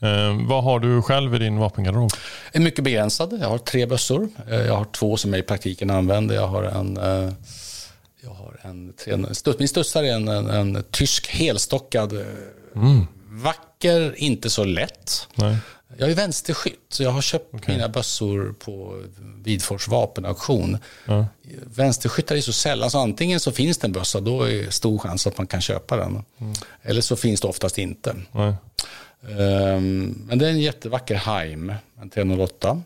Eh, vad har du själv i din vapengarderob? Är mycket begränsad. Jag har tre bössor. Eh, Jag har två som jag i praktiken använder. Jag har en, eh, jag har en, en studs, min studsare är en, en, en tysk helstockad. eh, Vacker, inte så lätt. Nej. Jag är vänsterskytt, så jag har köpt mina bössor på Vidfors vapenauktion. Vänsterskyttar är så sällan, så antingen så finns det en bössa, då är det stor chans att man kan köpa den. Eller så finns det oftast inte. Ehm, men det är en jättevacker Heim, en 308.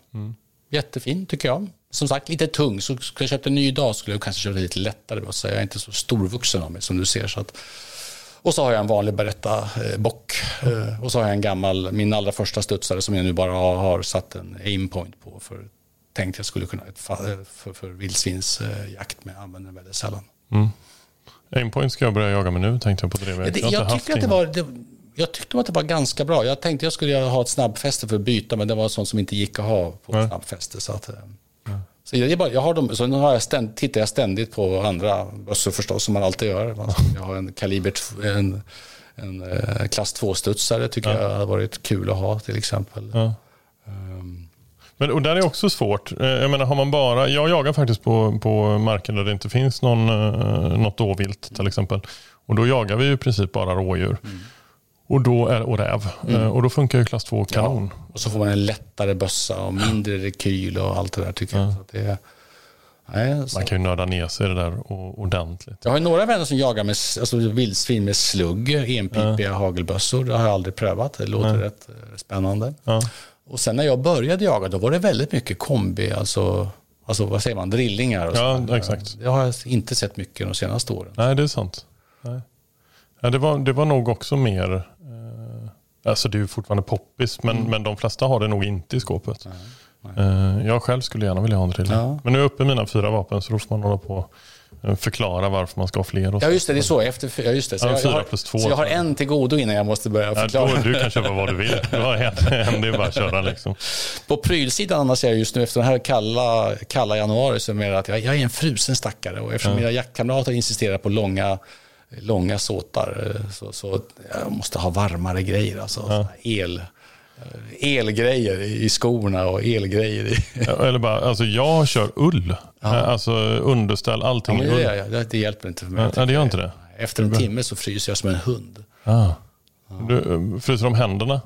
Jättefin tycker jag. Som sagt, lite tung. Så skulle jag köpt en ny idag skulle jag kanske köpa lite lättare bössa. Jag är inte så storvuxen av mig som du ser. Så att... Och så har jag en vanlig Beretta eh, bock. Eh, och så har jag en gammal, min allra första studsare som jag nu bara har, har satt en aimpoint på. För tänkte jag skulle kunna eh, för, för vildsvinsjakt men jag använder den väldigt sällan. Aimpoint ska jag börja jaga med nu tänkte jag på har jag, inte haft tycker att det var, det, jag tyckte att det var ganska bra. Jag tänkte jag skulle ha ett snabbfäste för att byta, men det var sånt som inte gick att ha på Nej. snabbfäste. Så, att, eh, så jag, bara, jag har dem, så nu har jag ständ, tittar jag ständigt på andra bössor förstås, som man alltid gör. Jag har en kaliber, en, en eh, klass 2-studsare, tycker jag hade varit kul att ha till exempel. Ja. Ehm, Men, och där är också svårt. Eh, Jag menar, har man bara, jag jagar faktiskt på, på marker där det inte finns någon, eh, något dåvilt till exempel. Och då jagar vi ju i princip bara rådjur. Och, då är, och räv. Eh, Och då funkar ju klass 2 kanon. Ja, och så får man en lättare bössa och mindre rekyl och allt det där tycker jag. Det nej. Man kan ju nörda ner sig i det där ordentligt. Jag har några vänner som jagar med alltså, vildsvin med slugg, enpipiga hagelbössor. Det har jag aldrig prövat. Det låter rätt eh, spännande. Ja. Och sen när jag började jaga då var det väldigt mycket kombi, alltså, alltså vad säger man, drillingar. Och Ja, sådär. exakt. Det har jag inte sett mycket de senaste åren. Nej, det är sant. Nej. Ja, det, var, det var nog också mer... Alltså det är ju fortfarande poppis, men, men de flesta har det nog inte i skåpet. Eh, jag själv skulle gärna vilja ha en drilling. Ja. Men nu är jag uppe i mina fyra vapen så då får man hålla på eh, förklara varför man ska ha fler. Och Ja just det, det är så. Efter, ja, just det. Så Ja, jag, har, plus två. Så jag har en till godo innan jag måste börja Ja, förklara. då, du kan köpa vad du vill. Du har en, en det är bara att köra liksom. På prylsidan annars är jag just nu efter den här kalla, kalla januari så är det mer att jag, jag är en frusen stackare och eftersom mina jaktkamrater insisterar på långa, långa såtar eh, så, så jag måste ha varmare grejer. Alltså, här el, eh, elgrejer i skorna och elgrejer i... Ja, Eller bara, alltså jag kör ull. Eh, Alltså underställ, Ja, allting men i det, ull. jag. det, det hjälper inte för mig. Ja, det gör inte det? Efter en timme så fryser jag som en hund. Ah. Du fryser om händerna.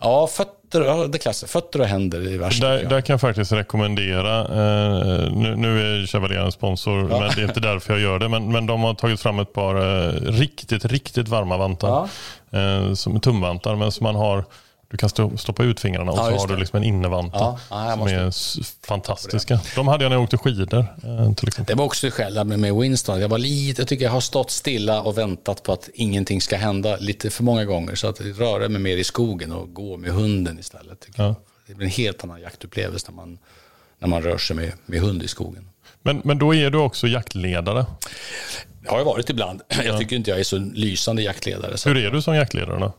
Ja, fötter, ja, det klassiskt. Fötter och händer är värst. Där, där kan jag faktiskt rekommendera, eh, nu, nu är Chevalier en sponsor, men det är inte därför jag gör det. Men, men de har tagit fram ett par eh, riktigt, riktigt varma vantar. Eh, som tumvantar, men som man har, du kan stoppa ut fingrarna och Ja, så har du liksom en innevanta. Ja, ja, som måste- är fantastiska. De hade jag när jag åkte skidor eh, till exempel. Det var också där med, med Winston. Jag, var lite, jag tycker jag har stått stilla och väntat på att ingenting ska hända lite för många gånger. Så att röra mig mer i skogen och gå med hunden istället. Tycker jag. Det blir en helt annan jaktupplevelse när man, när man rör sig med, med hund i skogen. Men, men då är du också jaktledare. Det har jag varit ibland. [CLEARS THROAT] Jag tycker inte jag är så lysande jaktledare. Så Hur är du som jaktledare då?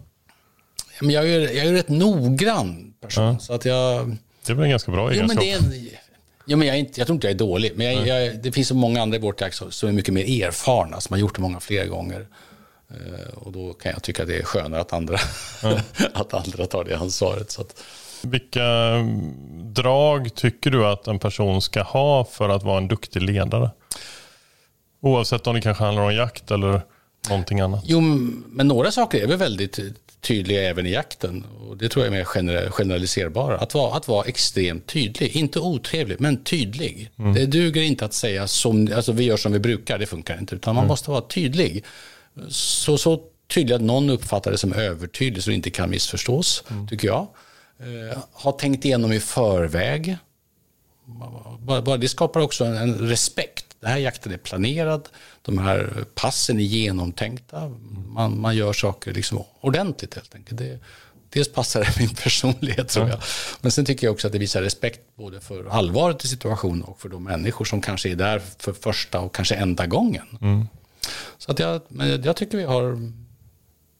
Men jag, är, jag är rätt noggrann person. Så att jag... Det är väl en ganska bra Jo, men egenskap? det är en, jo, men jag, är inte, jag tror inte jag är jakt. Men jag, jag, det finns så många andra i vårt jakt som är mycket mer erfarna, som har gjort det många fler gånger. Eh, och då kan jag tycka att det är skönare att andra, [LAUGHS] att andra tar det ansvaret. Så att, Vilka mm, drag tycker du att en person ska ha för att vara en duktig ledare? Oavsett om det kanske handlar om jakt eller någonting annat. jo, men några saker är väl väldigt tydliga även i jakten. Och det tror jag är mer gener- generaliserbara. Att vara, att vara extremt tydlig. Inte otrevlig, men tydlig. Det duger inte att säga som alltså, vi gör som vi brukar. Det funkar inte. Utan man måste vara tydlig. Så, så tydlig att någon uppfattar det som övertydlig så det inte kan missförstås, tycker jag. Eh, ha tänkt igenom i förväg. Bara, bara det skapar också en, en respekt. Den här jakten är planerad, de här passen är genomtänkta. Man, man gör saker liksom ordentligt helt enkelt. Det, dels passar det min personlighet tror jag. Men sen tycker jag också att det visar respekt både för allvaret i situationen och för de människor som kanske är där för första och kanske enda gången. Så att jag, men jag tycker vi har,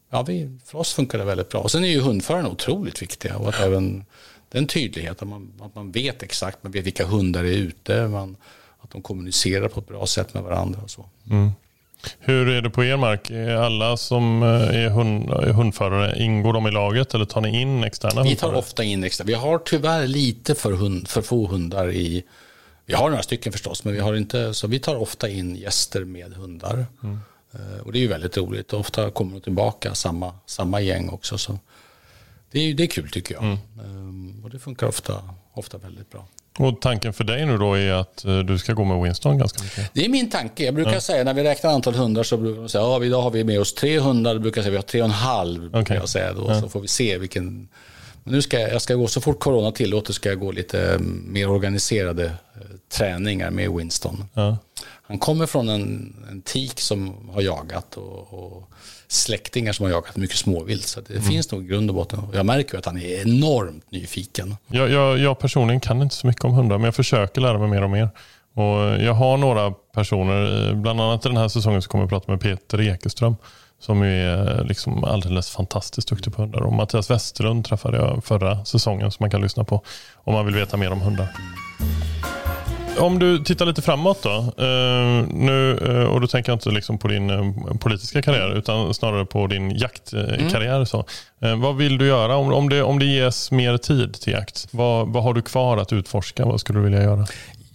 ja vi, för oss funkar det väldigt bra. Och sen är ju hundförarna otroligt viktiga och att även den tydligheten, att man, att man vet exakt, man vet vilka hundar är ute, man, att de kommunicerar på ett bra sätt med varandra. Och så. Hur är det på er mark? Är alla som eh, är, hund, hundförare, ingår de i laget eller tar ni in externa Vi tar hundförare? ofta in extra. Vi har tyvärr lite för, hund, för få hundar i... Vi har några stycken förstås, men vi har inte... Så vi tar ofta in gäster med hundar. Eh, Och det är ju väldigt roligt. Ofta kommer de tillbaka, samma, samma gäng också. Så det, är, det är kul tycker jag. Eh, Och det funkar ofta, ofta väldigt bra. Och tanken för dig nu då är att eh, du ska gå med Winston ganska mycket? Det är min tanke. Jag brukar säga när vi räknar antal hundar så brukar de säga ja, idag har vi med oss tre hundar. Då brukar jag säga vi har tre och en halv. Okej. Jag säga då, Så får vi se vilken... Men nu ska jag, jag ska gå så fort corona tillåter ska jag gå lite eh, mer organiserade eh, träningar med Winston. Ja. Han kommer från en, en tik som har jagat och, och släktingar som har jagat mycket småvilt. Så det det finns nog i grund och botten. Jag märker ju att han är enormt nyfiken. Jag, jag, jag personligen kan inte så mycket om hundar men jag försöker lära mig mer och mer. Och jag har några personer, eh, bland annat i den här säsongen så kommer jag prata med Peter Ekeström som är eh, liksom alldeles fantastiskt duktig på hundar. Och Mattias Westerlund träffade jag förra säsongen som man kan lyssna på om man vill veta mer om hundar. Om du tittar lite framåt då. Eh, nu, eh, och då tänker jag inte liksom på din eh, politiska karriär utan snarare på din jaktkarriär. Så. Eh, vad vill du göra om, om, det, om det ges mer tid till jakt? Vad, vad har du kvar att utforska? Vad skulle du vilja göra?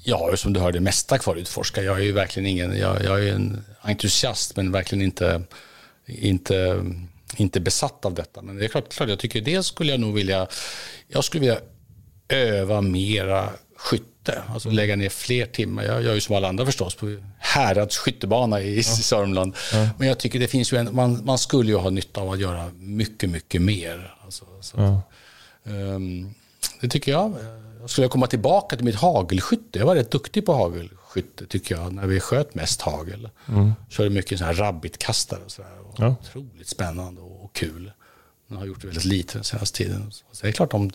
Jag har ju som du hör det mesta kvar att utforska. Jag är ju verkligen ingen, jag, jag är en entusiast men verkligen inte, inte, inte besatt av detta. Men det är klart, klart jag tycker dels skulle jag nog vilja, jag skulle vilja öva mera skytte. Alltså lägga ner fler timmar. Jag gör ju som alla andra förstås på Härads skyttebana i ja. Sörmland. Ja. Men jag tycker det finns ju en, man, man skulle ju ha nytta av att göra mycket, mycket mer. Alltså, så, ja. um, det tycker jag. Jag skulle komma tillbaka till mitt hagelskytte. Jag var rätt duktig på hagelskytte tycker jag, när vi sköt mest hagel. Mm. Körde mycket så här rabbitkastare och sådär. Ja. Otroligt spännande och, och kul. Jag har gjort det väldigt lite den senaste tiden. Så det är klart om,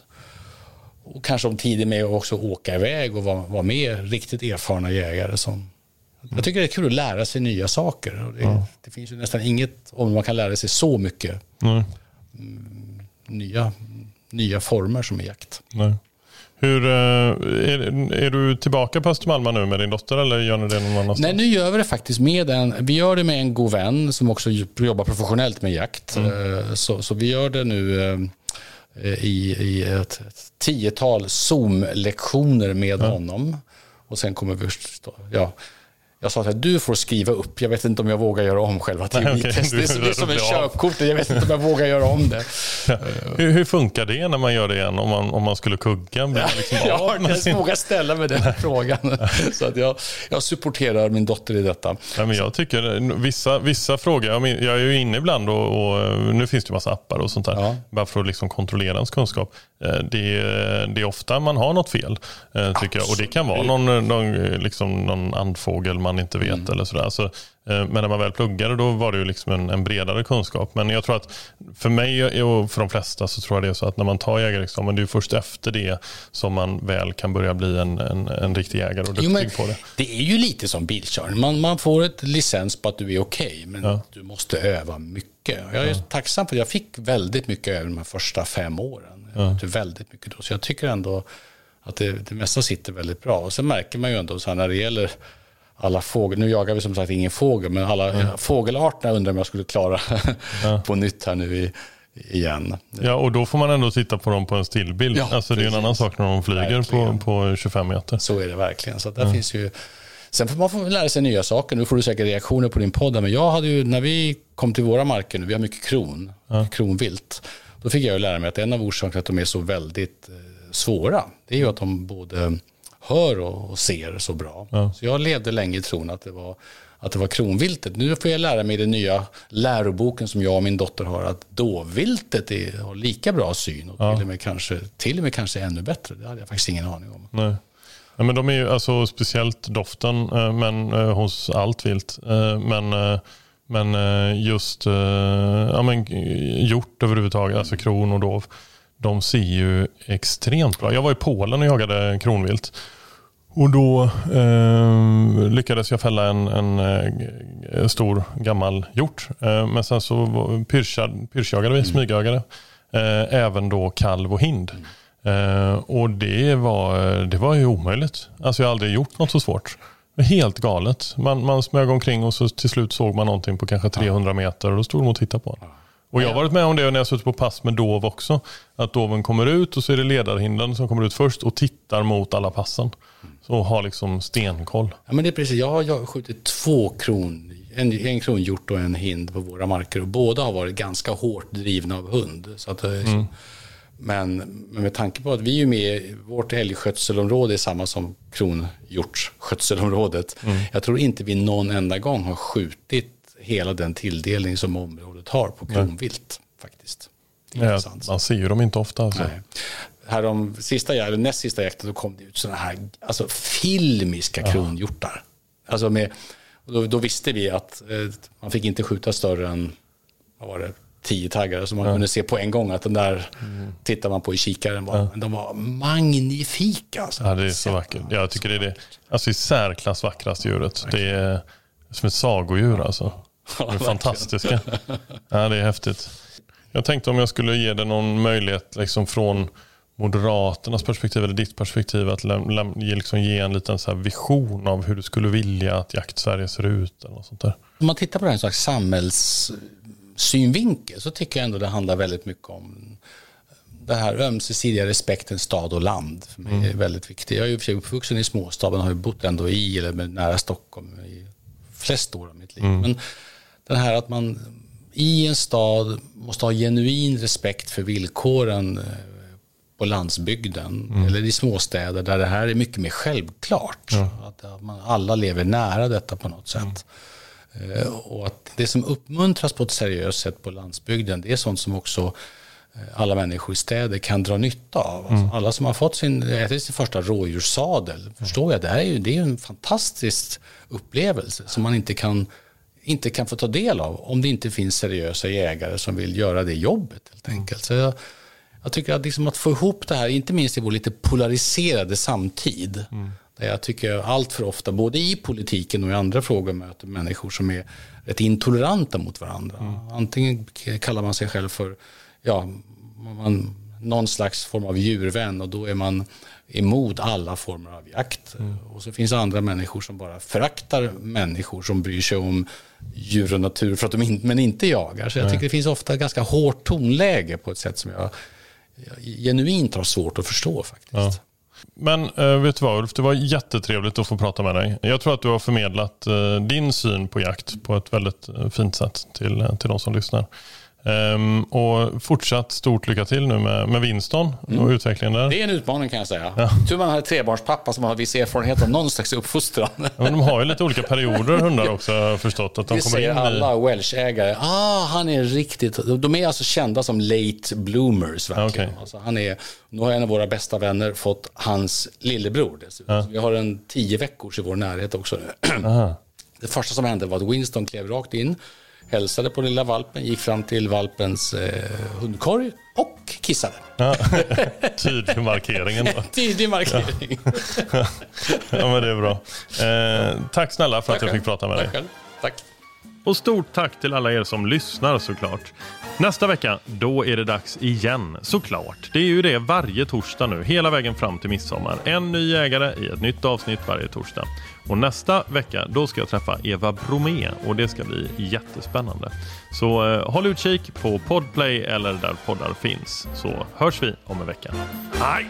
och kanske om tiden med att också åka iväg och vara, vara med riktigt erfarna jägare som mm. jag tycker det är kul att lära sig nya saker. Det, ja. det finns ju nästan inget om man kan lära sig så mycket mm. nya, nya former som är jakt. Nej. Hur, är, är, du tillbaka på Östermalma nu med din dotter eller gör ni det någon annanstans? Nej, nu gör vi det faktiskt med en, vi gör det med en god vän som också jobbar professionellt med jakt. Mm. Så, så, vi gör det nu i, i ett, ett tiotal Zoom-lektioner med mm. honom. Och sen kommer vi, ja, jag sa att du får skriva upp. Jag vet inte om jag vågar göra om själva teoritestet. Okay, det är som en körkort. Jag vet inte om jag vågar göra om det. Ja. Hur, hur, funkar det när man gör det igen? Om man, om man skulle kugga? Blir liksom jag har inte ens vågat ställa mig den frågan. Så att jag, jag supporterar min dotter i detta. Ja, men jag tycker vissa, vissa frågor. Jag, jag är ju inne ibland och, och nu finns det massa appar och sånt där. Ja. Bara för att liksom kontrollera ens kunskap. Det är, det är ofta man har något fel. Tycker Absolut. jag. Och det kan vara någon, någon, liksom någon andfågel man inte vet. Mm. eller sådär. Så, men när man väl pluggade då var det ju liksom en, en, bredare kunskap. Men jag tror att för mig och för de flesta så tror jag det är så att när man tar jägarexamen det är först efter det som man väl kan börja bli en, en, en riktig jägare och duktig jo, på det. Det är ju lite som bilkörning. Man, man får ett licens på att du är okej okay, men ja. du måste öva mycket. Jag är ja. tacksam för att jag fick väldigt mycket över de här första fem åren. Ja. väldigt mycket då. Så jag tycker ändå att det, det mesta sitter väldigt bra. Och sen märker man ju ändå så här när det gäller alla fåglar, nu jagar vi som sagt ingen fågel, men alla mm. fågelarterna undrar om jag skulle klara [LAUGHS] ja. på nytt här nu i, igen. Ja, och då får man ändå titta på dem på en stillbild. Ja, alltså, det är en annan sak när de flyger på, på 25 meter. Så är det verkligen. Så där mm. finns ju... Sen får man får lära sig nya saker. Nu får du säkert reaktioner på din podd. Men jag hade ju, när vi kom till våra marker nu, vi har mycket kron, ja. kronvilt. Då fick jag ju lära mig att en av orsakerna att de är så väldigt eh, svåra, det är ju att de både hör och ser så bra. Ja. Så jag levde länge i tron att det var att det var kronviltet. Nu får jag lära mig i den nya läroboken som jag och min dotter har att dåviltet är, har lika bra syn och ja. till, och med kanske, till och med kanske ännu bättre. Det hade jag faktiskt ingen aning om. Nej. Ja, men de är ju alltså speciellt doften men, hos allt vilt. Men, men just ja, men, hjort överhuvudtaget, alltså kron och dov. De ser ju extremt bra. Jag var i Polen och jagade kronvilt. Och då eh, lyckades jag fälla en, en, en stor gammal hjort. Eh, men sen så pyrschjagade vi, mm. smygjagade. Eh, även då kalv och hind. Eh, och det var, det var ju omöjligt. Alltså jag har aldrig gjort något så svårt. Helt galet. Man, man smög omkring och så till slut såg man någonting på kanske 300 meter och då stod de och tittade på den. Och jag har varit med om det när jag suttit på pass med dov också. Att doven kommer ut och så är det ledarhindren som kommer ut först och tittar mot alla passen. Så har liksom stenkoll. Ja, men det är precis. Jag har, jag har skjutit två kron, en, en kronhjort och en hind på våra marker och båda har varit ganska hårt drivna av hund. Så att, mm. Men, men med tanke på att vi är med, vårt älgskötselområde är samma som kronhjortsskötselområdet. Mm. Jag tror inte vi någon enda gång har skjutit hela den tilldelning som området har på kronvilt. Faktiskt. Ja, man ser ju dem inte ofta. Alltså. Nej. Här om sista, eller näst sista jakten då kom det ut sådana här alltså, filmiska ja. kronhjortar. Alltså med, då, då, visste vi att eh, man fick inte skjuta större än vad var det, tio taggar. Så man ja. kunde se på en gång att den där mm. tittar man på i kikaren. Var, ja. De var magnifika. Alltså. Ja, det är så vackert. Jag tycker det är det. Alltså i särklass vackraste djuret. Det är som ett sagodjur alltså. De är fantastiska. Ja, det är häftigt. Jag tänkte om jag skulle ge dig någon möjlighet liksom från Moderaternas perspektiv eller ditt perspektiv att ge, liksom ge en liten så vision av hur du skulle vilja att Jakt-Sverige ser ut? Eller något sånt där. Om man tittar på det här slags samhällssynvinkel så tycker jag ändå det handlar väldigt mycket om det här ömsesidiga respekten stad och land. För mig mm. är väldigt viktigt. Jag är ju för uppvuxen i småstad men har ju bott ändå i eller nära Stockholm i flest år av mitt liv. Mm. Men den här att man i en stad måste ha genuin respekt för villkoren eh, på landsbygden mm. eller i småstäder där det här är mycket mer självklart. Mm. Att man alla lever nära detta på något sätt. Mm. Och att det som uppmuntras på ett seriöst sätt på landsbygden det är sånt som också eh, alla människor i städer kan dra nytta av. Alltså mm. alla som har fått sin, ätit sin första rådjurssadel förstår jag, det, här är ju, det är en fantastisk upplevelse som man inte kan inte kan få ta del av om det inte finns seriösa jägare som vill göra det jobbet helt enkelt. Så jag, jag tycker att, liksom att få ihop det här, inte minst i vår lite polariserade samtid, mm. Där jag tycker allt för ofta, både i politiken och i andra frågor, möter människor som är rätt intoleranta mot varandra. Mm. Antingen kallar man sig själv för ja, man, någon slags form av djurvän och då är man emot alla former av jakt. Mm. Och så finns det andra människor som bara föraktar människor som bryr sig om djur och natur för att de in, men inte jagar. Så jag tycker det finns ofta ganska hårt tonläge på ett sätt som jag, jag genuint har svårt att förstå faktiskt. Ja. Men äh, vet du vad Ulf, det var jättetrevligt att få prata med dig. Jag tror att du har förmedlat äh, din syn på jakt på ett väldigt äh, fint sätt till, till de som lyssnar. Um, och fortsatt stort lycka till nu med, med Winston mm. och utvecklingen där. Det är en utmaning kan jag säga. Ja. Tur man har trebarnspappa som har viss erfarenhet av någon slags uppfostran. Ja, men de har ju lite olika perioder hundar också har jag förstått. Att de det kommer säger in alla i... welshägare. Ah, han är riktigt... De är alltså kända som late bloomers verkligen. Okay. Alltså, han är, nu har en av våra bästa vänner fått hans lillebror dessutom. Ja. Vi har en tio veckors i vår närhet också nu. Det första som hände var att Winston klev rakt in hälsade på lilla valpen, gick fram till valpens eh, hundkorg och kissade. Ja, tydlig markeringen. Då. tydlig markering. [LAUGHS] [LAUGHS] Ja. men det är bra. Eh, tack snälla för tack att jag fick prata med tack dig. Tack. Och stort tack till alla er som lyssnar såklart. Nästa vecka, då är det dags igen, såklart. Det är ju det varje torsdag nu, hela vägen fram till midsommar. En ny jägare i ett nytt avsnitt varje torsdag. Och nästa vecka, då ska jag träffa Eva Bromé och det ska bli jättespännande. Så eh, håll utkik på Podplay eller där poddar finns, så hörs vi om en vecka. Hej!